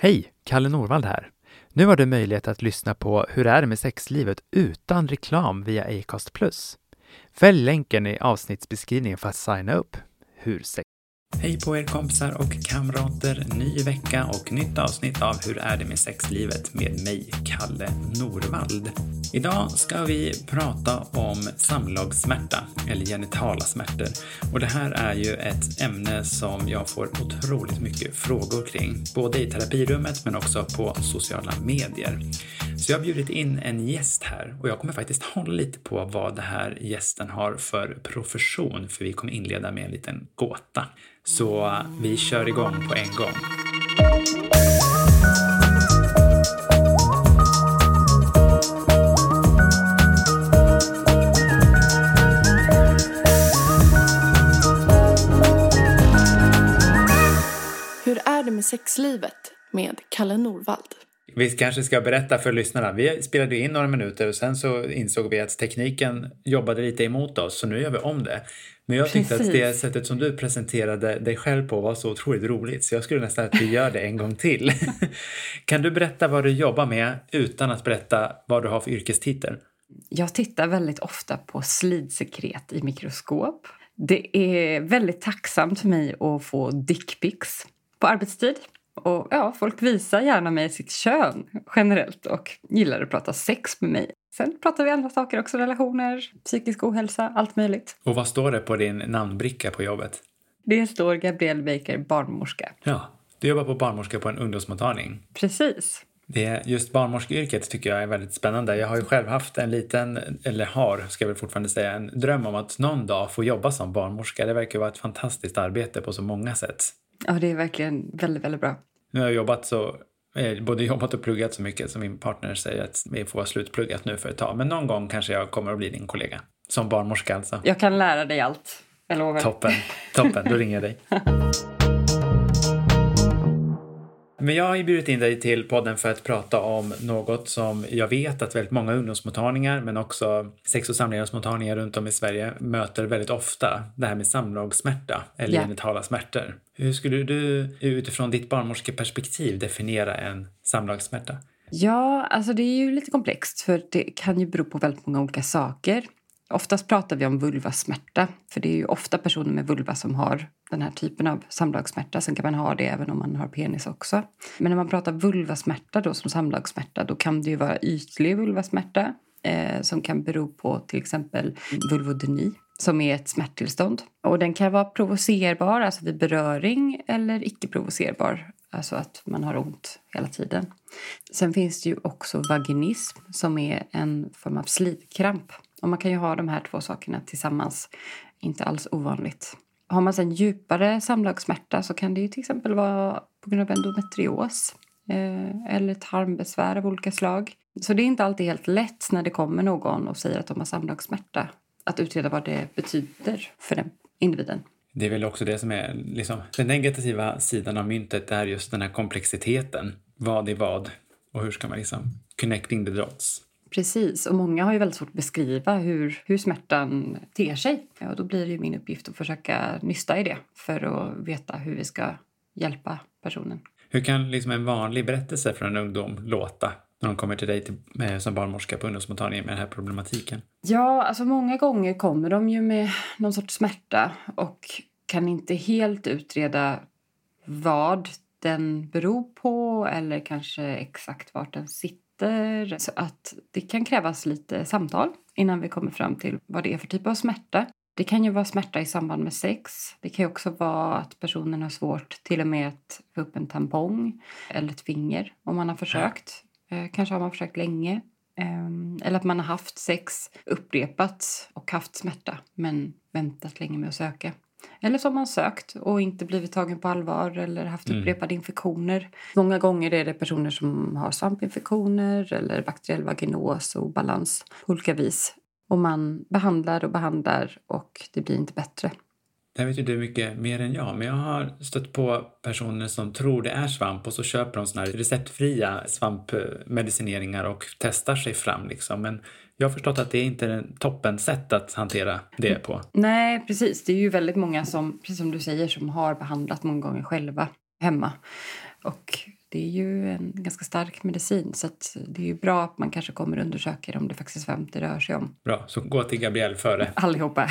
Hej! Kalle Norvald här. Nu har du möjlighet att lyssna på Hur är det med sexlivet utan reklam via Acast+. Fäll länken i avsnittsbeskrivningen för att signa upp. Hur Hej på er kompisar och kamrater! Ny vecka och nytt avsnitt av Hur är det med sexlivet med mig, Kalle Norvald. Idag ska vi prata om samlagssmärta, eller genitala smärtor. Och det här är ju ett ämne som jag får otroligt mycket frågor kring, både i terapirummet men också på sociala medier. Så jag har bjudit in en gäst här och jag kommer faktiskt hålla lite på vad den här gästen har för profession, för vi kommer inleda med en liten gåta. Så vi kör igång på en gång. Hur är det med sexlivet med Kalle Norvald? Vi kanske ska berätta för lyssnarna. Vi spelade in några minuter och sen så insåg vi att tekniken jobbade lite emot oss så nu gör vi om det. Men jag tyckte Precis. att det sättet som du presenterade dig själv på var så otroligt roligt så jag skulle nästan att vi gör det en gång till. kan du berätta vad du jobbar med utan att berätta vad du har för yrkestitel? Jag tittar väldigt ofta på slidsekret i mikroskop. Det är väldigt tacksamt för mig att få dickpics på arbetstid. Och ja, folk visar gärna mig sitt kön generellt och gillar att prata sex med mig. Sen pratar vi andra saker också, relationer, psykisk ohälsa, allt möjligt. Och vad står det på din namnbricka på jobbet? Det står Gabrielle Baker, barnmorska. Ja, du jobbar på barnmorska på en ungdomsmottagning. Precis. Det, just barnmorskeyrket tycker jag är väldigt spännande. Jag har ju själv haft en liten, eller har, ska jag väl fortfarande säga, en dröm om att någon dag få jobba som barnmorska. Det verkar vara ett fantastiskt arbete på så många sätt. Ja, det är verkligen väldigt, väldigt bra. Nu har jag jobbat så, både jobbat och pluggat så mycket som min partner säger att vi får vara slutpluggat nu för ett tag. Men någon gång kanske jag kommer att bli din kollega. Som barnmorska alltså. Jag kan lära dig allt. Jag lovar. Toppen, toppen. Då ringer jag dig. Men jag har ju bjudit in dig till podden för att prata om något som jag vet att väldigt många ungdomsmottagningar men också sex och samlevnadsmottagningar runt om i Sverige möter väldigt ofta. Det här med samlagssmärta eller yeah. genitala smärtor. Hur skulle du utifrån ditt barnmorskeperspektiv definiera en samlagssmärta? Ja, alltså det är ju lite komplext för det kan ju bero på väldigt många olika saker. Oftast pratar vi om vulvasmärta, för det är ju ofta personer med vulva som har den här typen av samlagssmärta. Sen kan man ha det även om man har penis också. Men när man pratar vulvasmärta då som samlagssmärta, då kan det ju vara ytlig vulvasmärta eh, som kan bero på till exempel vulvodyni som är ett smärttillstånd. Och den kan vara provocerbar, alltså vid beröring, eller icke provocerbar, alltså att man har ont hela tiden. Sen finns det ju också vaginism som är en form av slidkramp och man kan ju ha de här två sakerna tillsammans. Inte alls ovanligt. Har man sen djupare samlagssmärta så kan det ju till exempel vara på grund av endometrios eh, eller tarmbesvär av olika slag. Så det är inte alltid helt lätt när det kommer någon och säger att de har samlagssmärta att utreda vad det betyder för den individen. Det är väl också det som är liksom, den negativa sidan av myntet är just den här komplexiteten. Vad är vad? Och hur ska man liksom connecting the dots? Precis, och många har ju väldigt svårt att beskriva hur, hur smärtan ter sig. Och då blir det min uppgift att försöka nysta i det för att veta hur vi ska hjälpa personen. Hur kan liksom en vanlig berättelse från en ungdom låta när de kommer till dig till, med, som barnmorska på ungdomsmottagningen med den här problematiken? Ja, alltså många gånger kommer de ju med någon sorts smärta och kan inte helt utreda vad den beror på eller kanske exakt vart den sitter smärtor. Så att det kan krävas lite samtal innan vi kommer fram till vad det är för typ av smärta. Det kan ju vara smärta i samband med sex. Det kan också vara att personen har svårt till och med att få upp en tampong eller ett finger om man har försökt. Eh, kanske har man försökt länge. Eh, eller att man har haft sex upprepat och haft smärta men väntat länge med att söka. Eller som man sökt och inte blivit tagen på allvar eller haft mm. upprepade infektioner. Många gånger är det personer som har svampinfektioner eller bakteriell vaginos och balans på olika vis. Och man behandlar och behandlar och det blir inte bättre. Det vet ju du mycket mer än jag, men jag har stött på personer som tror det är svamp och så köper de såna här receptfria svampmedicineringar och testar sig fram liksom. Men jag har förstått att det inte är en toppen sätt att hantera det på. Nej, precis. Det är ju väldigt många som, precis som du säger, som har behandlat många gånger själva hemma Och det är ju en ganska stark medicin så det är ju bra att man kanske kommer och undersöker om det faktiskt är svamp det rör sig om. Bra, så gå till Gabrielle före. Allihopa.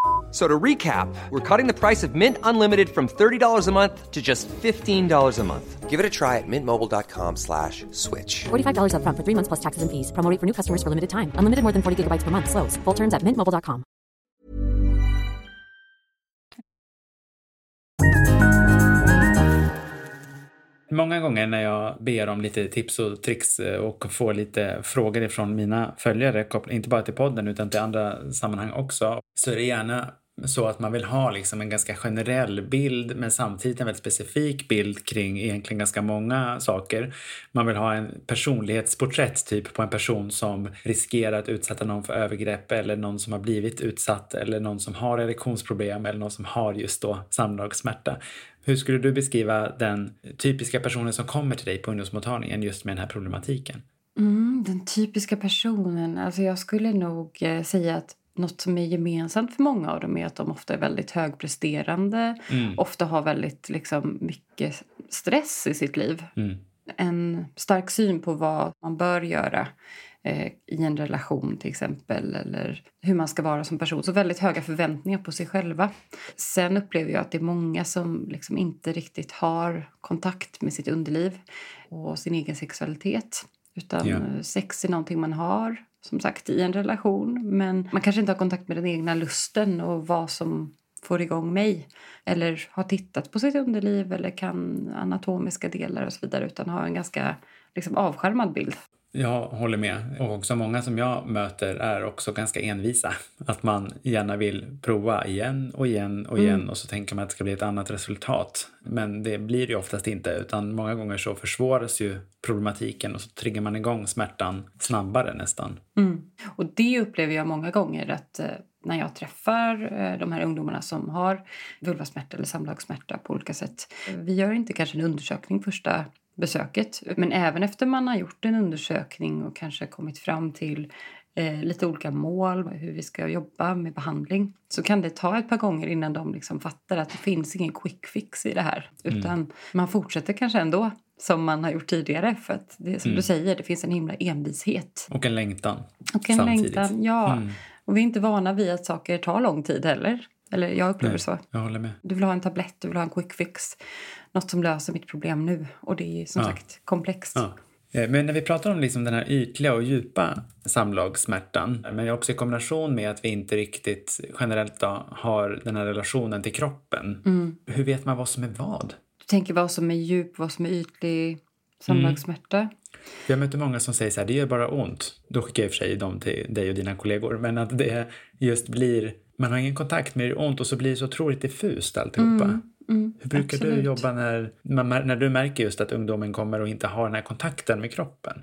So to recap, we're cutting the price of Mint Unlimited from $30 a month to just $15 a month. Give it a try at mintmobile.com slash switch. $45 up front for three months plus taxes and fees. Promo for new customers for limited time. Unlimited more than 40 gigabytes per month. Slows. Full terms at mintmobile.com. Många gånger när jag ber om lite tips och tricks eh, och får lite frågor ifrån mina följare, inte bara till podden utan till andra sammanhang också, så är det gärna så att man vill ha liksom en ganska generell bild men samtidigt en väldigt specifik bild kring egentligen ganska många saker. Man vill ha en personlighetsporträtt typ på en person som riskerar att utsätta någon för övergrepp eller någon som har blivit utsatt eller någon som har erektionsproblem eller någon som har just då samlagssmärta. Hur skulle du beskriva den typiska personen som kommer till dig på ungdomsmottagningen just med den här problematiken? Mm, den typiska personen, alltså jag skulle nog eh, säga att något som är gemensamt för många av dem är att de ofta är väldigt högpresterande. Mm. Ofta har väldigt liksom, mycket stress i sitt liv. Mm. En stark syn på vad man bör göra eh, i en relation till exempel. Eller hur man ska vara som person. Så väldigt höga förväntningar på sig själva. Sen upplever jag att det är många som liksom inte riktigt har kontakt med sitt underliv och sin egen sexualitet. Utan ja. sex är någonting man har som sagt i en relation men man kanske inte har kontakt med den egna lusten och vad som får igång mig. Eller har tittat på sitt underliv eller kan anatomiska delar och så vidare utan har en ganska liksom, avskärmad bild. Jag håller med. Och också många som jag möter är också ganska envisa. Att man gärna vill prova igen och igen och igen mm. och så tänker man att det ska bli ett annat resultat. Men det blir det ju oftast inte utan många gånger så försvåras ju problematiken och så triggar man igång smärtan snabbare nästan. Mm. Och det upplever jag många gånger att eh, när jag träffar eh, de här ungdomarna som har vulvasmärta eller samlagssmärta på olika sätt. Vi gör inte kanske en undersökning första besöket. Men även efter man har gjort en undersökning och kanske kommit fram till eh, lite olika mål, hur vi ska jobba med behandling så kan det ta ett par gånger innan de liksom fattar att det finns ingen quick fix i det här. Mm. Utan mm. man fortsätter kanske ändå som man har gjort tidigare. För att det som mm. du säger, det finns en himla envishet. Och en längtan. Och en samtidigt. längtan, ja. Mm. Och vi är inte vana vid att saker tar lång tid heller. Eller jag upplever Nej, så. Jag håller med. Du vill ha en tablett, du vill ha en quick fix. Något som löser mitt problem nu. Och det är som ja. sagt komplext. Ja. Eh, men när vi pratar om liksom den här ytliga och djupa samlagssmärtan, men också i kombination med att vi inte riktigt generellt då, har den här relationen till kroppen. Mm. Hur vet man vad som är vad? Du tänker vad som är djup, vad som är ytlig samlagssmärta? Mm. Jag möter många som säger så här, det gör bara ont. Då skickar jag i och för sig dem till dig och dina kollegor. Men att det just blir, man har ingen kontakt med det ont och så blir det så otroligt diffust alltihopa. Mm. Mm, Hur brukar absolut. du jobba när, när du märker just att ungdomen kommer och inte har den här kontakten med kroppen?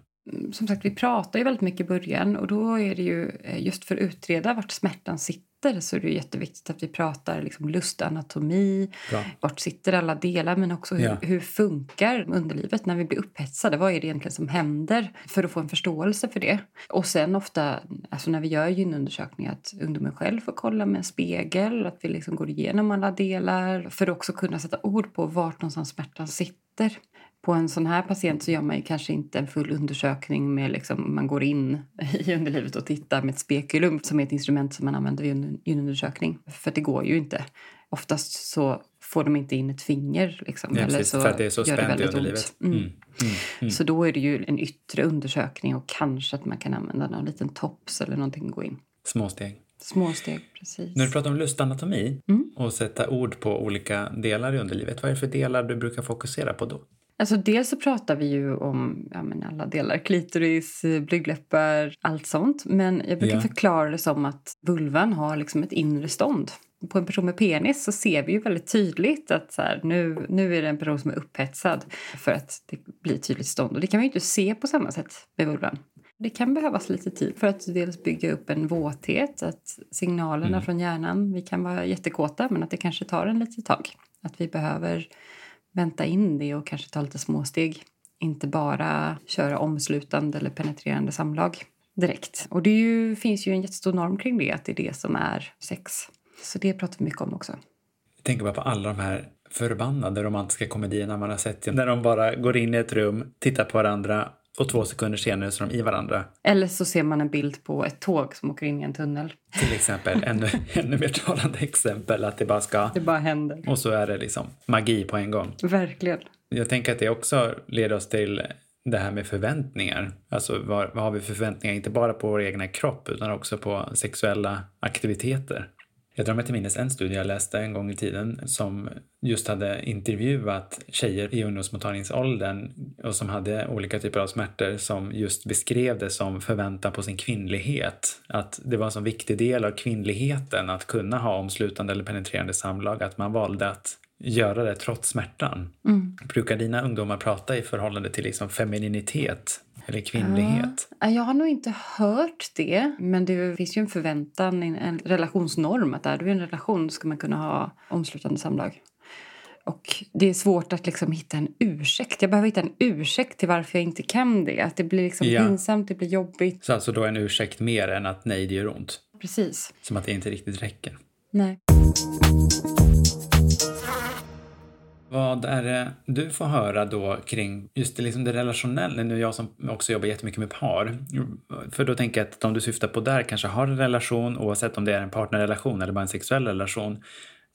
Som sagt, vi pratar ju väldigt mycket i början och då är det ju eh, just för att utreda vart smärtan sitter så är det jätteviktigt att vi pratar liksom lustanatomi. Bra. Vart sitter alla delar? Men också hur, ja. hur funkar underlivet när vi blir upphetsade? Vad är det egentligen som händer? För att få en förståelse för det. Och sen ofta alltså när vi gör gynundersökningar att ungdomen själv får kolla med en spegel. Att vi liksom går igenom alla delar för att också kunna sätta ord på vart någonstans smärtan sitter på en sån här patient så gör man kanske inte en full undersökning med liksom, man går in i underlivet och tittar med ett spekulum som är ett instrument som man använder vid en undersökning. För det går ju inte. Oftast så får de inte in ett finger. Liksom, Ja, eller precis, så för att det är så spänt i underlivet. Mm. Mm, mm, mm. Så då är det ju en yttre undersökning och kanske att man kan använda någon liten tops eller någonting gå in. Små steg. Små steg, precis. När du pratar om lustanatomi Mm. och sätta ord på olika delar i underlivet, vad är det för delar du brukar fokusera på då? Alltså dels så pratar vi ju om ja, alla delar, klitoris, blygdläppar, allt sånt. Men jag brukar Ja. förklara det som att vulvan har liksom ett inre stånd. På en person med penis så ser vi ju väldigt tydligt att så här, nu, nu är det en person som är upphetsad för att det blir tydligt stånd. Och det kan vi ju inte se på samma sätt med vulvan. Det kan behövas lite tid för att dels bygga upp en våthet, att signalerna Mm. från hjärnan, vi kan vara jättekåta men att det kanske tar en litet tag. Att vi behöver vänta in det och kanske ta lite småsteg. Inte bara köra omslutande eller penetrerande samlag direkt. Och det ju, finns ju en jättestor norm kring det, att det är det som är sex. Så det pratar vi mycket om också. Jag tänker bara på alla de här förbannade romantiska komedierna man har sett. när de bara går in i ett rum, tittar på varandra och två sekunder senare så är de i varandra. Eller så ser man en bild på ett tåg som åker in i en tunnel. Till exempel, ännu, ännu mer talande exempel att det bara ska... Det bara händer. Och så är det liksom magi på en gång. Verkligen. Jag tänker att det också leder oss till det här med förväntningar. Alltså vad, vad har vi för förväntningar, inte bara på vår egna kropp utan också på sexuella aktiviteter. Jag drar mig till minnes en studie jag läste en gång i tiden som just hade intervjuat tjejer i ungdomsmottagningsåldern och som hade olika typer av smärtor som just beskrev det som förväntan på sin kvinnlighet. Att det var en så viktig del av kvinnligheten att kunna ha omslutande eller penetrerande samlag att man valde att göra det trots smärtan. Brukar dina ungdomar prata i förhållande till liksom femininitet eller kvinnlighet? Ja, Jag har nog inte hört det, men det finns ju en förväntan, en- en relationsnorm att är du i en relation ska man kunna ha omslutande samlag. Och det är svårt att liksom hitta en ursäkt. Jag behöver hitta en ursäkt till varför jag inte kan det. Att det blir liksom Ja. pinsamt, det blir jobbigt. Så alltså då en ursäkt mer än att nej, det gör ont. Precis. Som att det inte riktigt räcker. Nej. Vad är det du får höra då kring just det, liksom det relationella? Nu jag som också jobbar jättemycket med par. För då tänker jag att de du syftar på där kanske har en relation oavsett om det är en partnerrelation eller bara en sexuell relation.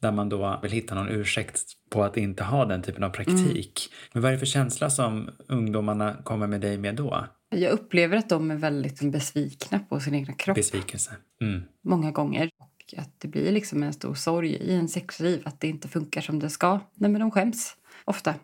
Där man då vill hitta någon ursäkt på att inte ha den typen av praktik. Men vad är det för känsla som ungdomarna kommer med dig med då? Jag upplever att de är väldigt besvikna på sin egna kropp Besvikelse. Mm. många gånger. Och att det blir liksom en stor sorg i en sexliv att det inte funkar som det ska. Nej, men de skäms ofta.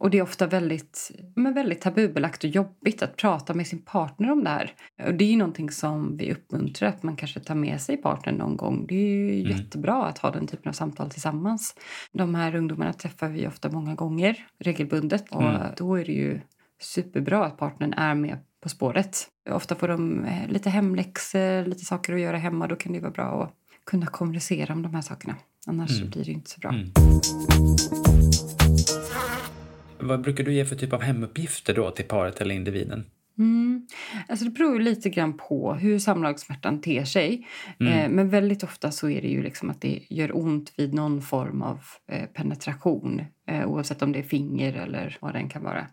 Och det är ofta väldigt, men väldigt tabubelagt och jobbigt att prata med sin partner om det här. Och det är ju någonting som vi uppmuntrar att man kanske tar med sig partnern någon gång. Det är ju jättebra att ha den typen av samtal tillsammans. De här ungdomarna träffar vi ofta många gånger regelbundet och då är det ju superbra att partnern är med på spåret. Ofta får de eh, lite hemläxor, lite saker att göra hemma. Då kan det vara bra att kunna kommunicera om de här sakerna. Annars blir det inte så bra. Vad brukar du ge för typ av hemuppgifter då till paret eller individen? Mm. Alltså det beror ju lite grann på hur samlagssmärtan ter sig. Eh, men väldigt ofta så är det ju liksom att det gör ont vid någon form av eh, penetration. Eh, oavsett om det är finger eller vad det än kan vara.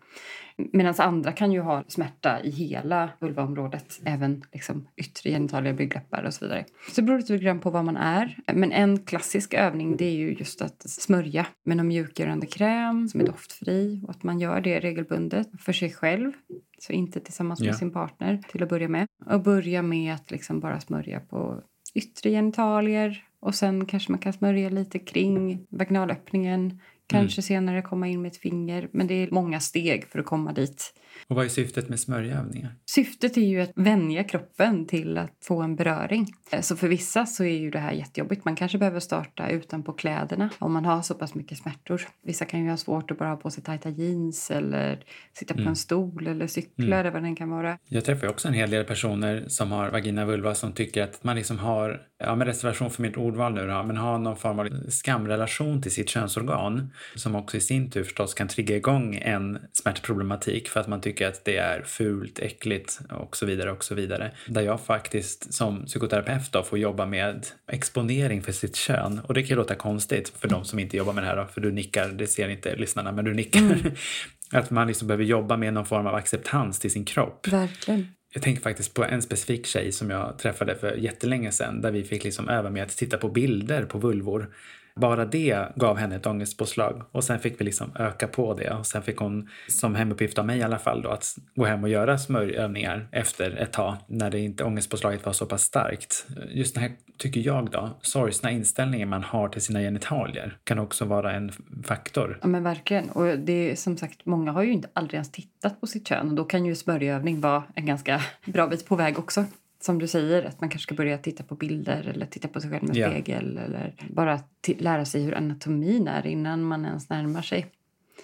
Medan andra kan ju ha smärta i hela vulvaområdet. Även liksom yttre genitalier, blygdläppar och så vidare. Så det beror lite grann på vad man är. Men en klassisk övning det är ju just att smörja med någon mjukgörande kräm som är doftfri. Och att man gör det regelbundet för sig själv. Så inte tillsammans med Ja. sin partner till att börja med. Och börja med att liksom bara smörja på yttre genitalier. Och sen kanske man kan smörja lite kring vaginalöppningen. Kanske senare komma in med ett finger. Men det är många steg för att komma dit. Och vad är syftet med smörjövningar? Syftet är ju att vänja kroppen till att få en beröring. Eh, Så för vissa så är ju det här jättejobbigt. Man kanske behöver starta utanpå kläderna om man har så pass mycket smärtor. Vissa kan ju ha svårt att bara ha på sig tajta jeans eller sitta på en stol eller cykla eller vad den kan vara. Jag träffar också en hel del personer som har vagina vulva som tycker att man liksom har, ja med reservation för mitt ordval nu då, men har någon form av skamrelation till sitt könsorgan som också i sin tur förstås kan trigga igång en smärtproblematik för att man tycker att det är fult, äckligt och så vidare och så vidare. Där jag faktiskt som psykoterapeut då får jobba med exponering för sitt kön och det kan ju låta konstigt för de som inte jobbar med det här då, för du nickar, det ser inte lyssnarna, men du nickar. Att man liksom behöver jobba med någon form av acceptans till sin kropp. Verkligen. Jag tänker faktiskt på en specifik tjej som jag träffade för jättelänge sedan där vi fick liksom öva med att titta på bilder på vulvor. Bara det gav henne ett ångestpåslag och sen fick vi liksom öka på det och sen fick hon som hemuppgift av mig i alla fall då att gå hem och göra smörjövningar efter ett tag när det inte ångestpåslaget var så pass starkt. Just den här, tycker jag då, sorgsna inställningen man har till sina genitalier kan också vara en faktor. Ja men verkligen. Och det är som sagt, många har ju inte aldrig ens tittat på sitt kön och då kan ju smörjövning vara en ganska bra bit på väg också som du säger, att man kanske ska börja titta på bilder eller titta på sig själv med spegel eller bara lära sig hur anatomin är innan man ens närmar sig.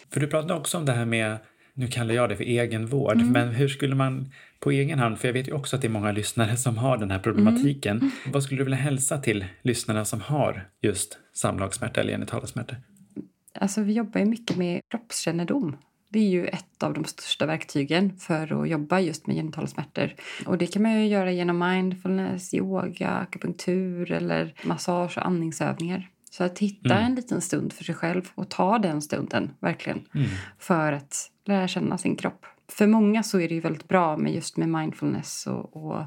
För du pratade också om det här med, nu kallar jag det för egenvård, Mm. men hur skulle man på egen hand, för jag vet ju också att det är många lyssnare som har den här problematiken. Mm. Vad skulle du vilja hälsa till lyssnarna som har just samlagssmärta eller genitalsmärta? Alltså vi jobbar ju mycket med kroppskännedom. Det är ju ett av de största verktygen för att jobba just med genitalsmärtor. Och det kan man ju göra genom mindfulness, yoga, akupunktur eller massage och andningsövningar. Så att hitta en liten stund för sig själv och ta den stunden, verkligen, för att lära känna sin kropp. För många så är det ju väldigt bra med just med mindfulness och, och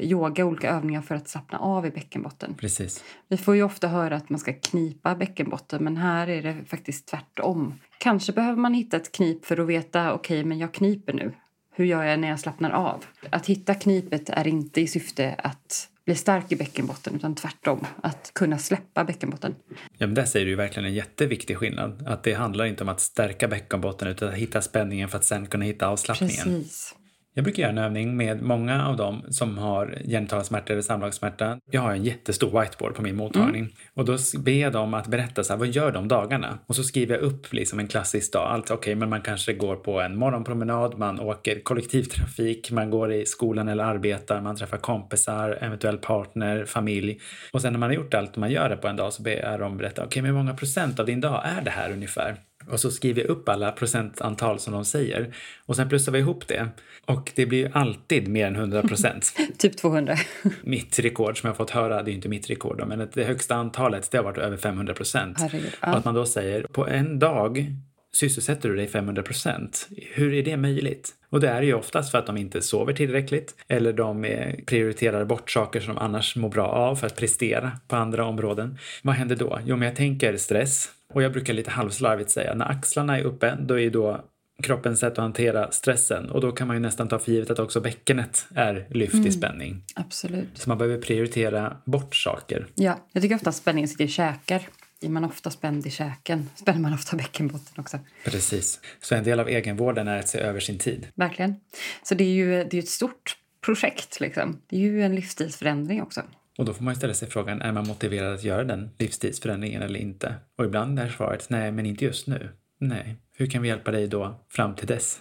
yoga, olika övningar för att slappna av i bäckenbotten. Precis. Vi får ju ofta höra att man ska knipa bäckenbotten men här är det faktiskt tvärtom. Kanske behöver man hitta ett knip för att veta okej, men jag kniper nu. Hur gör jag när jag slappnar av? Att hitta knipet är inte i syfte att bli stark i bäckenbotten utan tvärtom, att kunna släppa bäckenbotten. Ja, men där säger du verkligen en jätteviktig skillnad. Att det handlar inte om att stärka bäckenbotten utan att hitta spänningen för att sen kunna hitta avslappningen. Precis. Jag brukar göra en övning med många av dem som har genitalsmärta eller samlagssmärta. Jag har en jättestor whiteboard på min mottagning och då ber jag dem att berätta så här, vad gör de dagarna? Och så skriver jag upp liksom en klassisk dag. Alltså okej, men man kanske går på en morgonpromenad, man åker kollektivtrafik, man går i skolan eller arbetar, man träffar kompisar, eventuell partner, familj. Och sen när man har gjort allt man gör det på en dag så ber jag dem berätta, okej, men hur många procent av din dag är det här ungefär? Och så skriver jag upp alla procentantal som de säger. Och sen plussar vi ihop det. Och det blir ju alltid mer än 100 procent. Typ 200. mitt rekord som jag har fått höra, det är ju inte mitt rekord då, men det högsta antalet det har varit över 500 procent. Herregud, Och ja. att man då säger, på en dag sysselsätter du dig 500 procent. Hur är det möjligt? Och det är ju oftast för att de inte sover tillräckligt eller de eh, prioriterar bort saker som de annars mår bra av för att prestera på andra områden. Vad händer då? Jo, men jag tänker stress. Och jag brukar lite halvslarvigt säga, när axlarna är uppe, då är då kroppens sätt att hantera stressen och då kan man ju nästan ta för givet att också bäckenet är lyft i spänning. Absolut. Så man behöver prioritera bort saker. Ja, jag tycker ofta att spänningen sitter i käkar. Är man ofta spänd i käken spänner man ofta bäckenbotten också. Precis. Så en del av egenvården är att se över sin tid. Verkligen. Så det är ju det är ett stort projekt. Liksom. Det är ju en livsstilsförändring också. Och då får man ställa sig frågan, är man motiverad att göra den livsstilsförändringen eller inte? Och ibland är svaret, nej, men inte just nu. Nej. Hur kan vi hjälpa dig då fram till dess?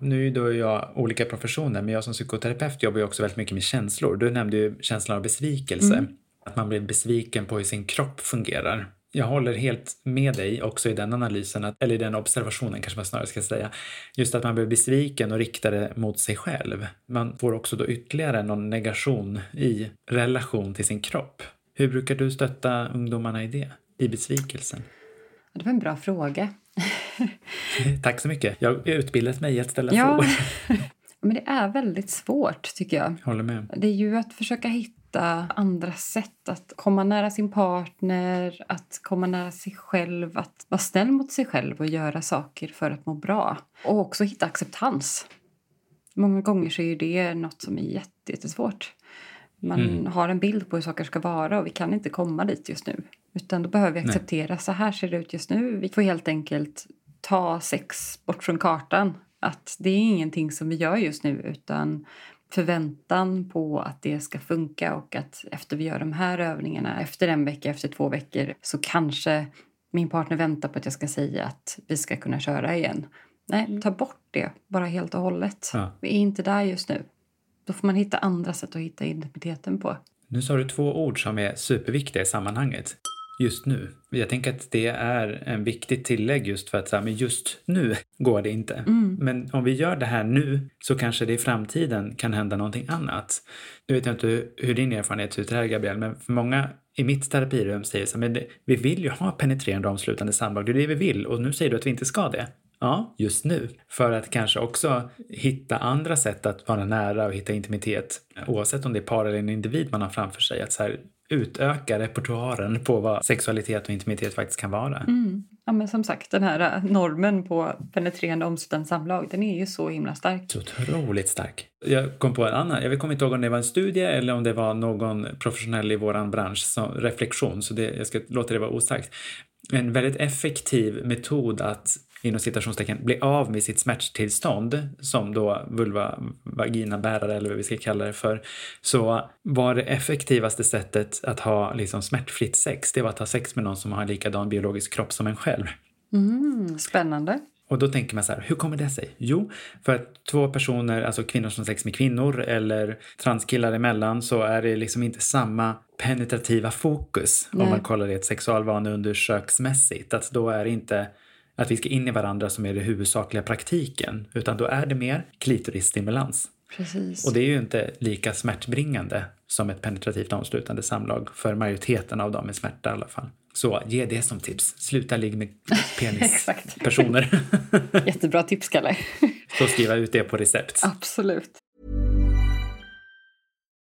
Nu är då jag olika professioner, men jag som psykoterapeut jobbar ju också väldigt mycket med känslor. Du nämnde ju känslan av besvikelse. Att man blir besviken på hur sin kropp fungerar. Jag håller helt med dig också i den analysen, att, eller i den observationen kanske man snarare ska säga. Just att man blir besviken och riktar det mot sig själv. Man får också då ytterligare någon negation i relation till sin kropp. Hur brukar du stötta ungdomarna i det? I besvikelsen? Det var en bra fråga. Tack så mycket. Jag har utbildat mig i att ställa Ja, frågor. men det är väldigt svårt tycker jag. Håller med. Det är ju att försöka hitta andra sätt att komma nära sin partner, att komma nära sig själv, att vara snäll mot sig själv och göra saker för att må bra. Och också hitta acceptans. Många gånger så är det något som är jätte- jättesvårt. Man har en bild på hur saker ska vara och vi kan inte komma dit just nu. Utan då behöver vi acceptera, så här ser det ut just nu. Vi får helt enkelt ta sex bort från kartan. Att det är ingenting som vi gör just nu utan förväntan på att det ska funka och att efter vi gör de här övningarna, efter en vecka, efter två veckor så kanske min partner väntar på att jag ska säga att vi ska kunna köra igen. Nej, ta bort det bara helt och hållet. Ja. Vi är inte där just nu. Då får man hitta andra sätt att hitta intimiteten på. Nu sa du två ord som är superviktiga i sammanhanget. Just nu. Jag tänker att det är en viktigt tillägg just för att så här, men just nu går det inte. Men om vi gör det här nu så kanske det i framtiden kan hända någonting annat. Nu vet jag inte hur, din erfarenhet ser ut här Gabriel, men för många i mitt terapirum säger så här, men det, vi vill ju ha penetrerande och avslutande samlag, det är det vi vill och nu säger du att vi inte ska det. Ja, just nu. För att kanske också hitta andra sätt att vara nära och hitta intimitet. Oavsett om det är par eller en individ man har framför sig. Att så här, utöka repertoaren på vad sexualitet och intimitet faktiskt kan vara. Mm. Ja, men som sagt, den här äh, normen på penetrerande omslutande samlag, den är ju så himla stark. Så otroligt stark. Jag kom på en annan, jag kommer inte ihåg om det var en studie eller om det var någon professionell i våran bransch som reflektion, så det, jag ska låta det vara osagt. En väldigt effektiv metod att inom citationstecken bli av med sitt smärttillstånd som då vulva vagina bärare eller vad vi ska kalla det för så var det effektivaste sättet att ha liksom smärtfritt sex det var att ha sex med någon som har en likadan biologisk kropp som en själv. Mm, spännande. Och då tänker man så här, hur kommer det sig? Jo, för att två personer, alltså kvinnor som sex med kvinnor eller transkillar emellan så är det liksom inte samma penetrativa fokus Nej. om man kollar det sexualvaneundersöksmässigt. Att då är det inte att vi ska in i varandra som är det huvudsakliga praktiken, utan då är det mer klitorisstimulans. Precis. Och det är ju inte lika smärtbringande som ett penetrativt omslutande samlag för majoriteten av dem med smärta i alla fall. Så ge det som tips. Sluta ligga med penispersoner. Jättebra tips, Kalle. Så skriva ut det på recept. Absolut.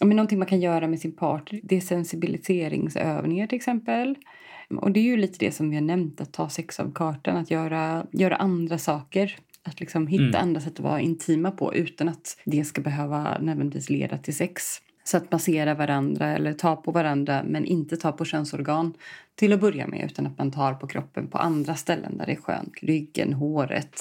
Men någonting man kan göra med sin partner, det är sensibiliseringsövningar till exempel. Och det är ju lite det som vi har nämnt, att ta sex av kartan, att göra, göra andra saker. Att liksom hitta mm. andra sätt att vara intima på utan att det ska behöva nödvändigtvis leda till sex. Så att massera varandra eller ta på varandra men inte ta på könsorgan till att börja med utan att man tar på kroppen på andra ställen där det är skönt. Ryggen, håret,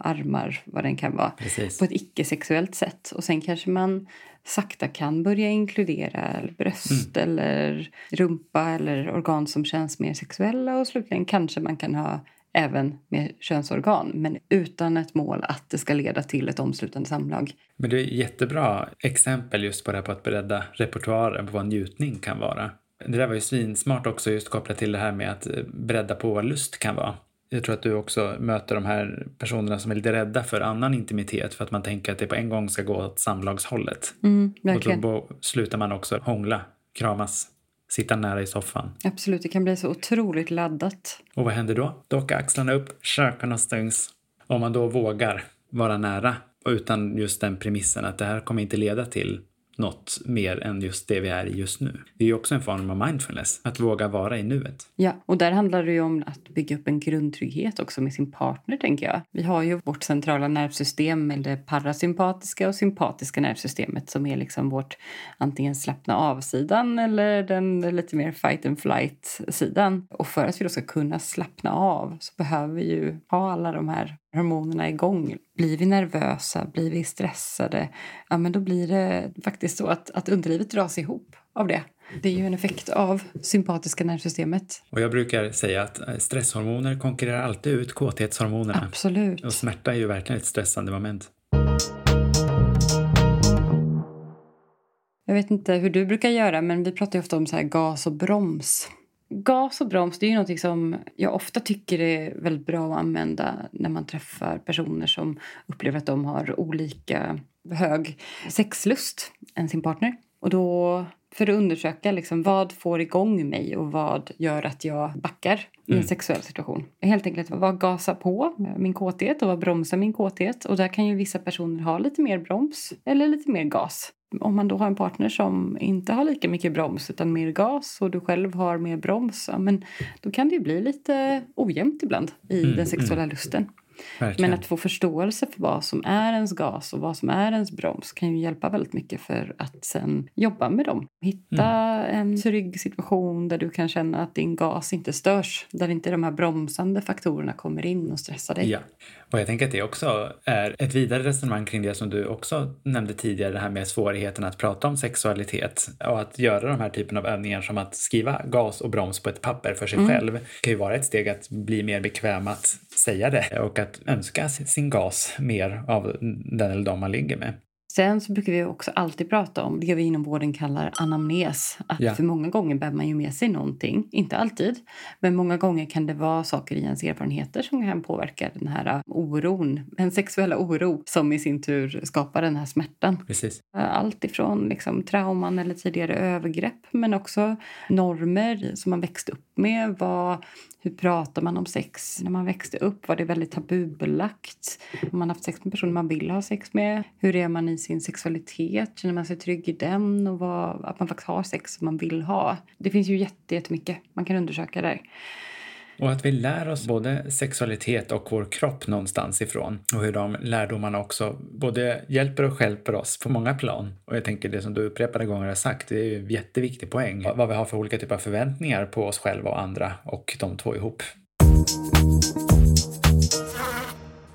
armar, vad den kan vara. Precis. På ett icke-sexuellt sätt. Och sen kanske man sakta kan börja inkludera bröst mm. eller rumpa eller organ som känns mer sexuella och slutligen kanske man kan ha även med könsorgan men utan ett mål att det ska leda till ett omslutande samlag. Men det är jättebra exempel just på det här på att bredda repertoaren på vad njutning kan vara. Det där var ju svinsmart också just kopplat till det här med att bredda på vad lust kan vara jag tror att du också möter de här personerna som är lite rädda för annan intimitet för att man tänker att det på en gång ska gå åt samlagshållet. Mm, och då slutar man också hångla, kramas, sitta nära i soffan. Absolut, det kan bli så otroligt laddat. Och vad händer då? Då åker axlarna upp, käkarna stängs. Om man då vågar vara nära utan just den premissen att det här kommer inte leda till något mer än just det vi är i just nu. Det är ju också en form av mindfulness, att våga vara i nuet. Ja, och där handlar det ju om att bygga upp en grundtrygghet också med sin partner, tänker jag. Vi har ju vårt centrala nervsystem med det parasympatiska och sympatiska nervsystemet som är liksom vårt antingen slappna av-sidan eller den lite mer fight and flight-sidan. Och för att vi då ska kunna slappna av så behöver vi ju ha alla de här hormonerna igång. Blir vi nervösa, blir vi stressade, ja men då blir det faktiskt så att, att underlivet dras ihop av det. Det är ju en effekt av sympatiska nervsystemet. Och jag brukar säga att eh, stresshormoner konkurrerar alltid ut kåthetshormonerna. Absolut. Och smärta är ju verkligen ett stressande moment. Jag vet inte hur du brukar göra, men vi pratar ju ofta om så här gas och broms. Gas och broms det är ju någonting som jag ofta tycker är väldigt bra att använda när man träffar personer som upplever att de har olika hög sexlust än sin partner. Och då för att undersöka liksom, vad får igång mig och vad gör att jag backar i en sexuell situation. Helt enkelt vad gasar på min kåthet och vad bromsar min kåthet. Och där kan ju vissa personer ha lite mer broms eller lite mer gas. Om man då har en partner som inte har lika mycket broms utan mer gas och du själv har mer broms, ja, men då kan det ju bli lite ojämnt ibland i Mm, den sexuella lusten. Verkligen. Men att få förståelse för vad som är ens gas och vad som är ens broms kan ju hjälpa väldigt mycket för att sen jobba med dem. Hitta en trygg situation där du kan känna att din gas inte störs. Där inte de här bromsande faktorerna kommer in och stressar dig. Ja, och jag tänker att det också är ett vidare resonemang kring det som du också nämnde tidigare, det här med svårigheten att prata om sexualitet och att göra de här typen av övningar som att skriva gas och broms på ett papper för sig själv kan ju vara ett steg att bli mer bekväm att säga det och att önska sin gas mer av den eller de man ligger med. Sen så brukar vi också alltid prata om det vi inom vården kallar anamnes. Att Ja. för många gånger bär man ju med sig någonting. Inte alltid, men många gånger kan det vara saker i ens erfarenheter som kan påverka den här uh, oron. En sexuella oro som i sin tur skapar den här smärtan. Precis. Allt ifrån liksom, trauman eller tidigare övergrepp men också normer som man växte upp med. Vad, hur pratar man om sex när man växte upp? Var det väldigt tabubelagt? Har man haft sex med personer man vill ha sex med? Hur är man i sin sexualitet? Känner man sig trygg i den? Och vad, att man faktiskt har sex som man vill ha. Det finns ju jätte- jättemycket man kan undersöka där. Och att vi lär oss både sexualitet och vår kropp någonstans ifrån. Och hur de lärdomarna också både hjälper och stjälper oss på många plan. Och jag tänker det som du upprepade gånger har sagt, det är ju en jätteviktig poäng. Vad vi har för olika typer av förväntningar på oss själva och andra och de två ihop.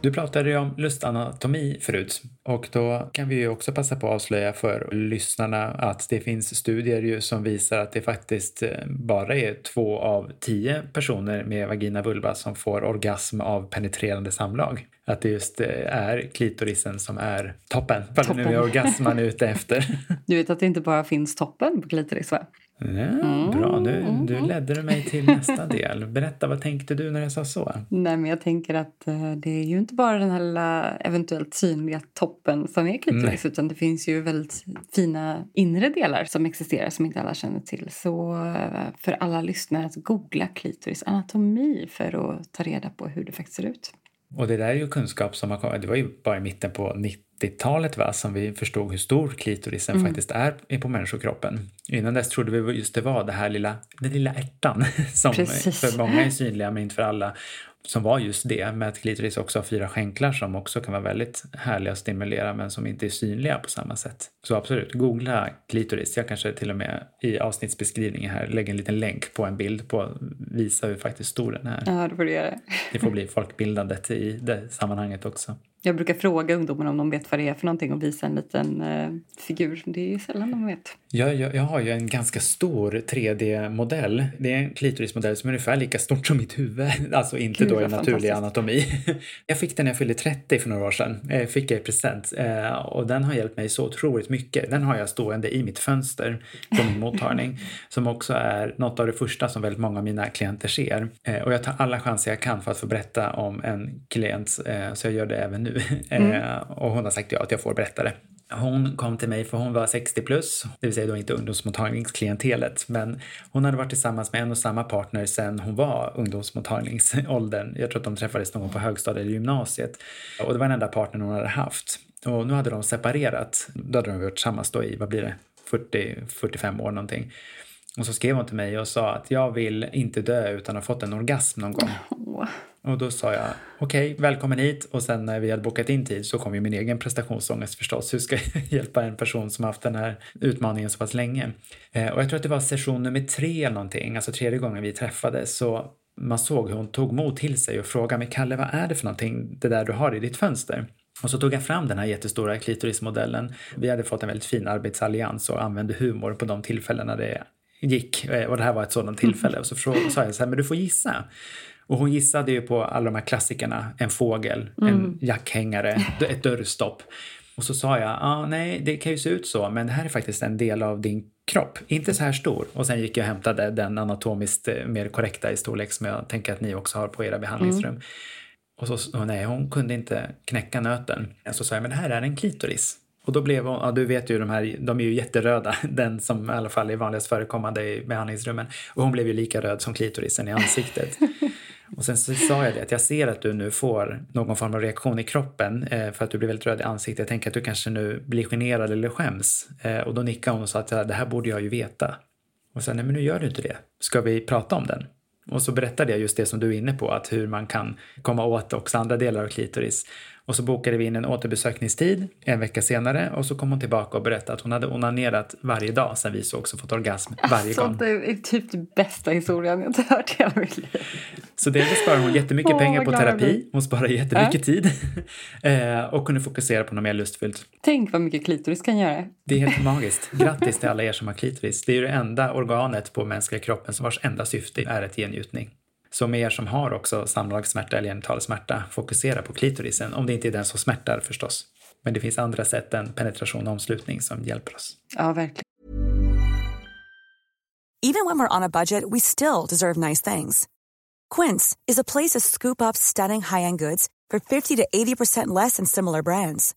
Du pratade ju om lustanatomi förut och då kan vi ju också passa på att avslöja för lyssnarna att det finns studier ju som visar att det faktiskt eh, bara är två av tio personer med vagina vulva som får orgasm av penetrerande samlag. Att det just eh, är klitorisen som är toppen, vad det nu är orgasm man är ute efter. Du vet att det inte bara finns toppen på klitoris va? Ja, bra, nu du ledde du mig till nästa del. Berätta, vad tänkte du när jag sa så? Nej, men jag tänker att eh, det är ju inte bara den här lilla eventuellt synliga toppen som är klitoris utan det finns ju väldigt fina inre delar som existerar som inte alla känner till. Så eh, för alla lyssnare att googla klitoris anatomi för att ta reda på hur det faktiskt ser ut. Och det där är ju kunskap som har kommit, det var ju bara i mitten på 90-talet va, som vi förstod hur stor klitorisen Mm. faktiskt är på människokroppen. Innan dess trodde vi just det var det här lilla, den lilla ärtan som Precis. för många är synliga men inte för alla. Som var just det, med att klitoris också har fyra skänklar som också kan vara väldigt härliga att stimulera men som inte är synliga på samma sätt. Så absolut, googla klitoris. Jag kanske till och med i avsnittsbeskrivningen här lägger en liten länk på en bild på att visa hur faktiskt stor den är. Ja, det får du göra. Det får bli folkbildandet i det sammanhanget också. Jag brukar fråga ungdomarna om de vet vad det är för någonting och visa en liten eh, figur. Det är sällan de vet. Jag, jag, jag har ju en ganska stor 3D-modell. Det är en klitorismodell som är ungefär lika stort som mitt huvud. Alltså inte Gud, då i naturlig anatomi. Jag fick den när jag fyllde 30 för några år sedan. Eh, Fick jag i present. Eh, Och den har hjälpt mig så otroligt mycket. Den har jag stående i mitt fönster på min mottagning. Som också är något av det första som väldigt många av mina klienter ser. Eh, Och jag tar alla chanser jag kan för att få berätta om en klient. Så jag gör det även nu. Eh, Och hon har sagt ja att jag får berätta det. Hon kom till mig för hon var 60 plus, det vill säga då inte ungdomsmottagningsklientelet, men hon hade varit tillsammans med en och samma partner sedan hon var ungdomsmottagningsåldern. Jag tror att de träffades någon gång på högstadiet eller gymnasiet. Och det var den enda partnern hon hade haft. Och nu hade de separerat. Då hade de varit tillsammans då i, vad blir det, 40-45 år någonting. Och så skrev hon till mig och sa att jag vill inte dö utan ha fått en orgasm någon gång. Åh. Och då sa jag okej, välkommen hit. Och sen när vi hade bokat in tid så kom ju min egen prestationsångest förstås. Hur ska jag hjälpa en person som haft den här utmaningen så pass länge? Eh, och jag tror att det var session nummer tre eller någonting, alltså tredje gången vi träffades. Så man såg hur hon tog mod till sig och frågade mig Kalle, vad är det för någonting det där du har i ditt fönster? Och så tog jag fram den här jättestora klitorismodellen. Vi hade fått en väldigt fin arbetsallians och använde humor på de tillfällena det gick. Eh, och det här var ett sådant tillfälle. Och så sa jag så här, men du får gissa. Och hon gissade ju på alla de här klassikerna. En fågel, en jackhängare, ett dörrstopp. Och så sa jag, ah, nej det kan ju se ut så, men det här är faktiskt en del av din kropp. Inte så här stor. Och sen gick jag och hämtade den anatomiskt eh, mer korrekta i storlek som jag tänker att ni också har på era behandlingsrum. Och så, och nej, hon kunde inte knäcka nöten. Så sa jag, men det här är en klitoris. Och då blev hon, ja du vet ju de här, de är ju jätteröda, den som i alla fall är vanligast förekommande i behandlingsrummen. Och hon blev ju lika röd som klitorisen i ansiktet. Och sen så sa jag det att jag ser att du nu får någon form av reaktion i kroppen eh, för att du blir väldigt röd i ansiktet. Jag tänker att du kanske nu blir generad eller skäms. Eh, och då nickade hon och sa att det här borde jag ju veta. Och sen, nej men nu gör du inte det. Ska vi prata om den? Och så berättade jag just det som du är inne på, att hur man kan komma åt också andra delar av klitoris. Och så bokade vi in en återbesökningstid en vecka senare och så kom hon tillbaka och berättade att hon hade onanerat varje dag sen vi såg och fått orgasm varje alltså, gång. Det är typ den bästa historien jag har hört i hela mitt liv. Så dels sparar hon jättemycket Åh, pengar på terapi, hon sparar jättemycket tid eh, och kunde fokusera på något mer lustfyllt. Tänk vad mycket klitoris kan göra. Det är helt magiskt. Grattis till alla er som har klitoris. Det är ju det enda organet på mänskliga kroppen som vars enda syfte är att ge njutning. Så med er som har också samlagssmärta eller genital smärta, fokusera på klitorisen. Om det inte är den som smärtar förstås. Men det finns andra sätt än penetration och omslutning som hjälper oss. Ja, verkligen. Even when we're on a budget, we still deserve nice things. Quince is a place to scoop up stunning high-end goods for 50 to 80% less than similar brands.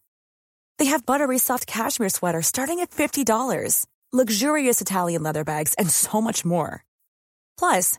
They have buttery soft cashmere sweaters starting at $50, luxurious Italian leather bags, and so much more. Plus,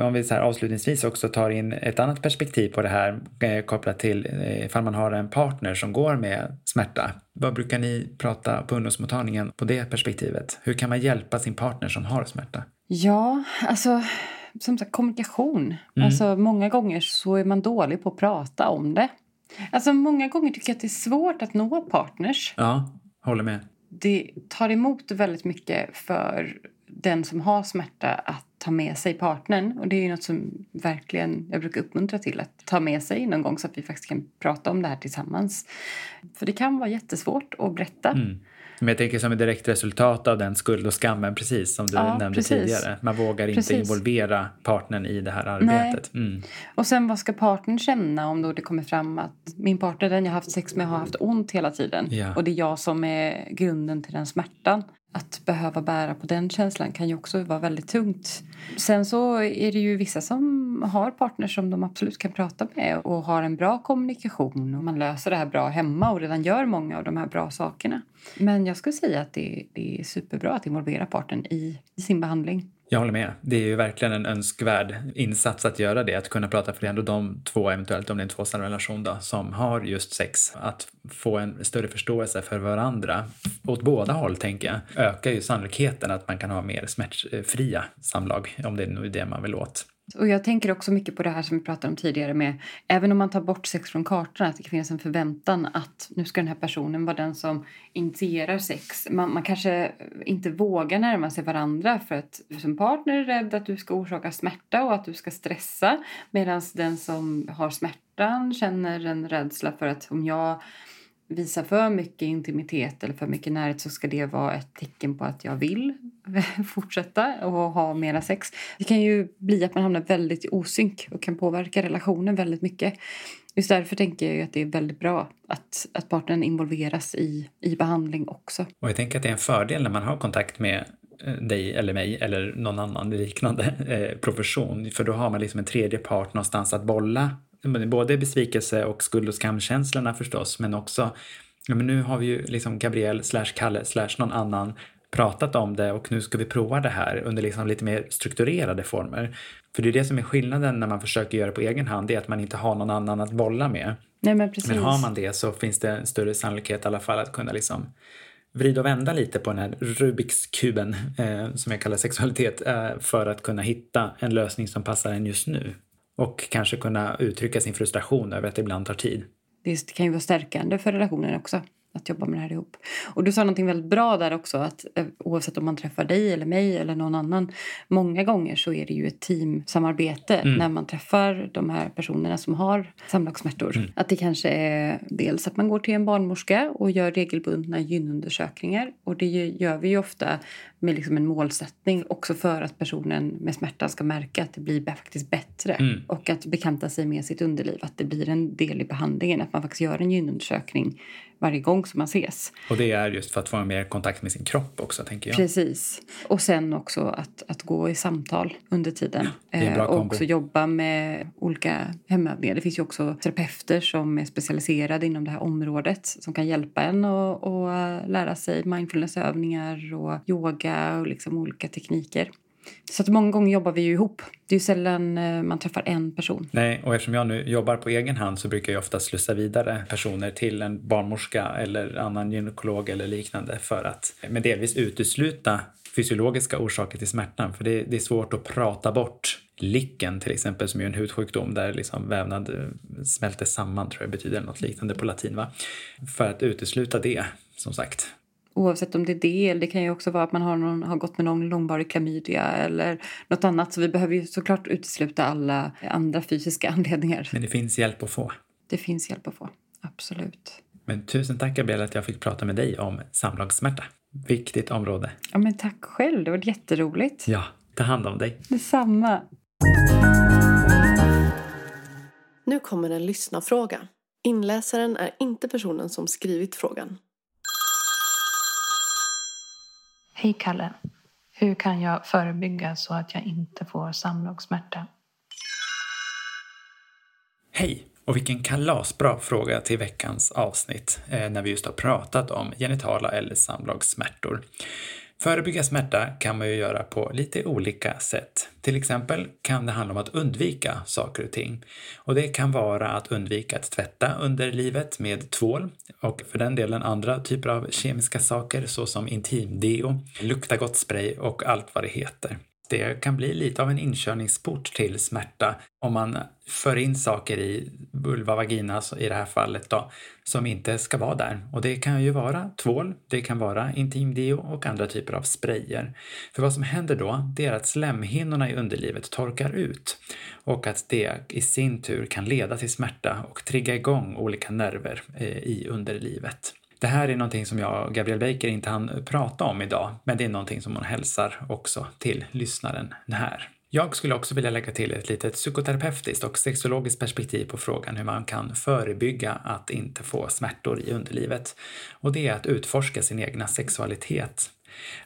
Om vi så här avslutningsvis också tar in ett annat perspektiv på det här eh, kopplat till eh, ifall man har en partner som går med smärta. Vad brukar ni prata på ungdomsmottagningen på det perspektivet? Hur kan man hjälpa sin partner som har smärta? Ja, alltså som sagt kommunikation. Mm. Alltså många gånger så är man dålig på att prata om det. Alltså många gånger tycker jag att det är svårt att nå partners. Ja, håller med. Det tar emot väldigt mycket för den som har smärta att ta med sig partnern. Och det är ju något som verkligen jag brukar uppmuntra till att ta med sig någon gång så att vi faktiskt kan prata om det här tillsammans. För det kan vara jättesvårt att berätta. Mm. Men jag tänker som ett direkt resultat av den skuld och skammen, precis som du Ja, nämnde precis. tidigare. Man vågar inte Precis. involvera partnern i det här arbetet. Mm. Och sen vad ska partnern känna om då det kommer fram att min partner, den jag haft sex med, har haft ont hela tiden. Ja. Och det är jag som är grunden till den smärtan. Att behöva bära på den känslan kan ju också vara väldigt tungt. Sen så är det ju vissa som har partners som de absolut kan prata med och har en bra kommunikation och man löser det här bra hemma och redan gör många av de här bra sakerna. Men jag skulle säga att det, det är superbra att involvera partnern i, i sin behandling. Jag håller med. Det är ju verkligen en önskvärd insats att göra det. Att kunna prata för det är ändå de två, eventuellt om det är en tvåsam relation då, som har just sex. Att få en större förståelse för varandra, åt båda håll tänker jag, ökar ju sannolikheten att man kan ha mer smärtfria samlag, om det är nu det man vill åt. Och jag tänker också mycket på det här som vi pratade om tidigare med även om man tar bort sex från kartan att det finns finnas en förväntan att nu ska den här personen vara den som initierar sex. Man, man kanske inte vågar närma sig varandra för att som partner är rädd att du ska orsaka smärta och att du ska stressa medan den som har smärtan känner en rädsla för att om jag visar för mycket intimitet eller för mycket närhet så ska det vara ett tecken på att jag vill fortsätta och ha mera sex. Det kan ju bli att man hamnar väldigt i osynk och kan påverka relationen väldigt mycket. Just därför tänker jag ju att det är väldigt bra att, att partnern involveras i, i behandling också. Och jag tänker att det är en fördel när man har kontakt med eh, dig eller mig eller någon annan liknande eh, profession. För då har man liksom en tredje part någonstans att bolla både besvikelse och skuld och skamkänslorna förstås, men också ja, men nu har vi ju liksom Gabriel slash Kalle slash någon annan pratat om det och nu ska vi prova det här under liksom lite mer strukturerade former. För det är det som är skillnaden när man försöker göra det på egen hand, det är att man inte har någon annan att bolla med. Nej, men, precis. men har man det så finns det en större sannolikhet i alla fall att kunna liksom vrida och vända lite på den här Rubiks kuben eh, som jag kallar sexualitet eh, för att kunna hitta en lösning som passar en just nu. Och kanske kunna uttrycka sin frustration över att det ibland tar tid. Det kan ju vara stärkande för relationen också att jobba med det här ihop. Och du sa någonting väldigt bra där också att eh, oavsett om man träffar dig eller mig eller någon annan många gånger så är det ju ett teamsamarbete mm. när man träffar de här personerna som har samlagssmärtor. Mm. Att det kanske är dels att man går till en barnmorska och gör regelbundna gynundersökningar och det gör vi ju ofta med liksom en målsättning också för att personen med smärta ska märka att det blir faktiskt bättre mm. och att bekanta sig med sitt underliv, att det blir en del i behandlingen, att man faktiskt gör en gynundersökning varje gång som man ses. Och det är just för att få mer kontakt med sin kropp också, tänker jag. Precis. Och sen också att, att gå i samtal under tiden. Ja, eh, och också jobba med olika hemövningar. Det finns ju också terapeuter som är specialiserade inom det här området som kan hjälpa en att lära sig mindfulnessövningar och yoga och liksom olika tekniker. Så att många gånger jobbar vi ju ihop. Det är ju sällan eh, man träffar en person. Nej, och eftersom jag nu jobbar på egen hand så brukar jag ofta slussa vidare personer till en barnmorska eller annan gynekolog eller liknande för att med delvis utesluta fysiologiska orsaker till smärtan. För det, det är svårt att prata bort Licken till exempel som är en hudsjukdom där liksom vävnad eh, smälter samman tror jag betyder något liknande på latin. Va? För att utesluta det som sagt. Oavsett om det är det eller det kan ju också vara att man har, någon, har gått med någon långvarig klamydia eller något annat. Så vi behöver ju såklart utesluta alla andra fysiska anledningar. Men det finns hjälp att få. Det finns hjälp att få, absolut. Men tusen tack Gabriella att jag fick prata med dig om samlagssmärta. Viktigt område. Ja men tack själv, det var jätteroligt. Ja, ta hand om dig. Detsamma. Nu kommer en lyssnarfråga. Inläsaren är inte personen som skrivit frågan. Hej Kalle. Hur kan jag förebygga så att jag inte får samlagssmärta? Hej! Och vilken kalasbra fråga till veckans avsnitt eh, när vi just har pratat om genitala eller samlagssmärtor. Förebygga smärta kan man ju göra på lite olika sätt. Till exempel kan det handla om att undvika saker och ting. Och det kan vara att undvika att tvätta underlivet med tvål och för den delen andra typer av kemiska saker såsom intimdeo, lukta gott spray och allt vad det heter det kan bli lite av en inkörningsport till smärta om man för in saker i vulva vagina i det här fallet då, som inte ska vara där. Och det kan ju vara tvål, det kan vara intimdeo och andra typer av sprayer. För vad som händer då, det är att slemhinnorna i underlivet torkar ut och att det i sin tur kan leda till smärta och trigga igång olika nerver eh, i underlivet. Det här är någonting som jag och Gabriel Baker inte hann prata om idag, men det är någonting som hon hälsar också till lyssnaren här. Jag skulle också vilja lägga till ett litet psykoterapeutiskt och sexologiskt perspektiv på frågan hur man kan förebygga att inte få smärtor i underlivet. Och det är att utforska sin egna sexualitet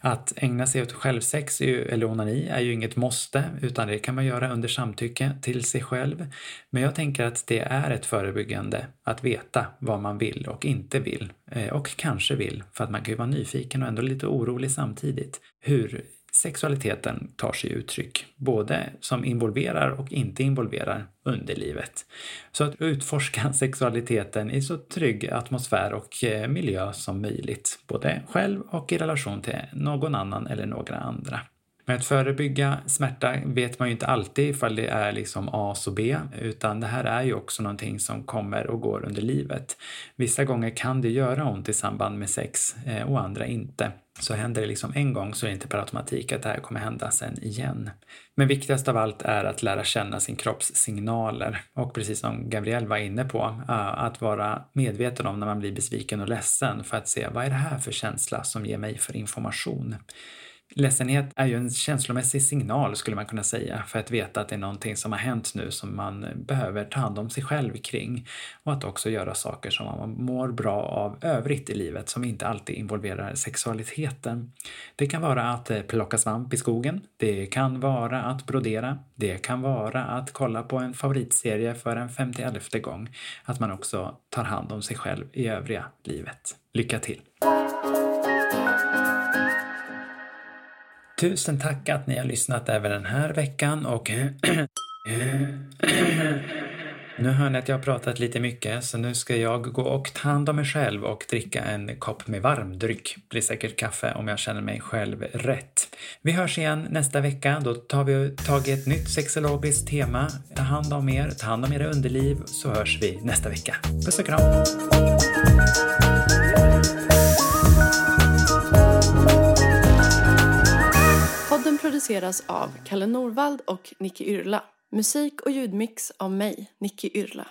att ägna sig åt självsex eller onani är ju inget måste, utan det kan man göra under samtycke till sig själv. Men jag tänker att det är ett förebyggande att veta vad man vill och inte vill. Eh, och kanske vill, för att man kan ju vara nyfiken och ändå lite orolig samtidigt. Hur sexualiteten tar sig uttryck, både som involverar och inte involverar underlivet. Så att utforska sexualiteten i så trygg atmosfär och eh, miljö som möjligt, både själv och i relation till någon annan eller några andra. Men att förebygga smärta vet man ju inte alltid ifall det är liksom A och B, utan det här är ju också någonting som kommer och går under livet. Vissa gånger kan det göra ont i samband med sex eh, och andra inte. Så händer det liksom en gång så är det inte per automatik att det här kommer hända sen igen. Men viktigast av allt är att lära känna sin kropps signaler och precis som Gabrielle var inne på, eh, att vara medveten om när man blir besviken och ledsen för att se vad är det här för känsla som ger mig för information. Ledsenhet är ju en känslomässig signal skulle man kunna säga för att veta att det är någonting som har hänt nu som man behöver ta hand om sig själv kring och att också göra saker som man mår bra av övrigt i livet som inte alltid involverar sexualiteten. Det kan vara att eh, plocka svamp i skogen. Det kan vara att brodera. Det kan vara att kolla på en favoritserie för en 51 gång. Att man också tar hand om sig själv i övriga livet. Lycka till! Tusen tack att ni har lyssnat även den här veckan och Nu hör ni att jag har pratat lite mycket så nu ska jag gå och ta hand om mig själv och dricka en kopp med varm dryck. Det Blir säkert kaffe om jag känner mig själv rätt. Vi hörs igen nästa vecka. Då tar vi tag i ett nytt sexologiskt tema. Ta hand om er, ta hand om era underliv så hörs vi nästa vecka. Puss och kram! Produceras av Kalle Norvald och Nicky Yrla. Musik och ljudmix av mig, Nicky Yrla.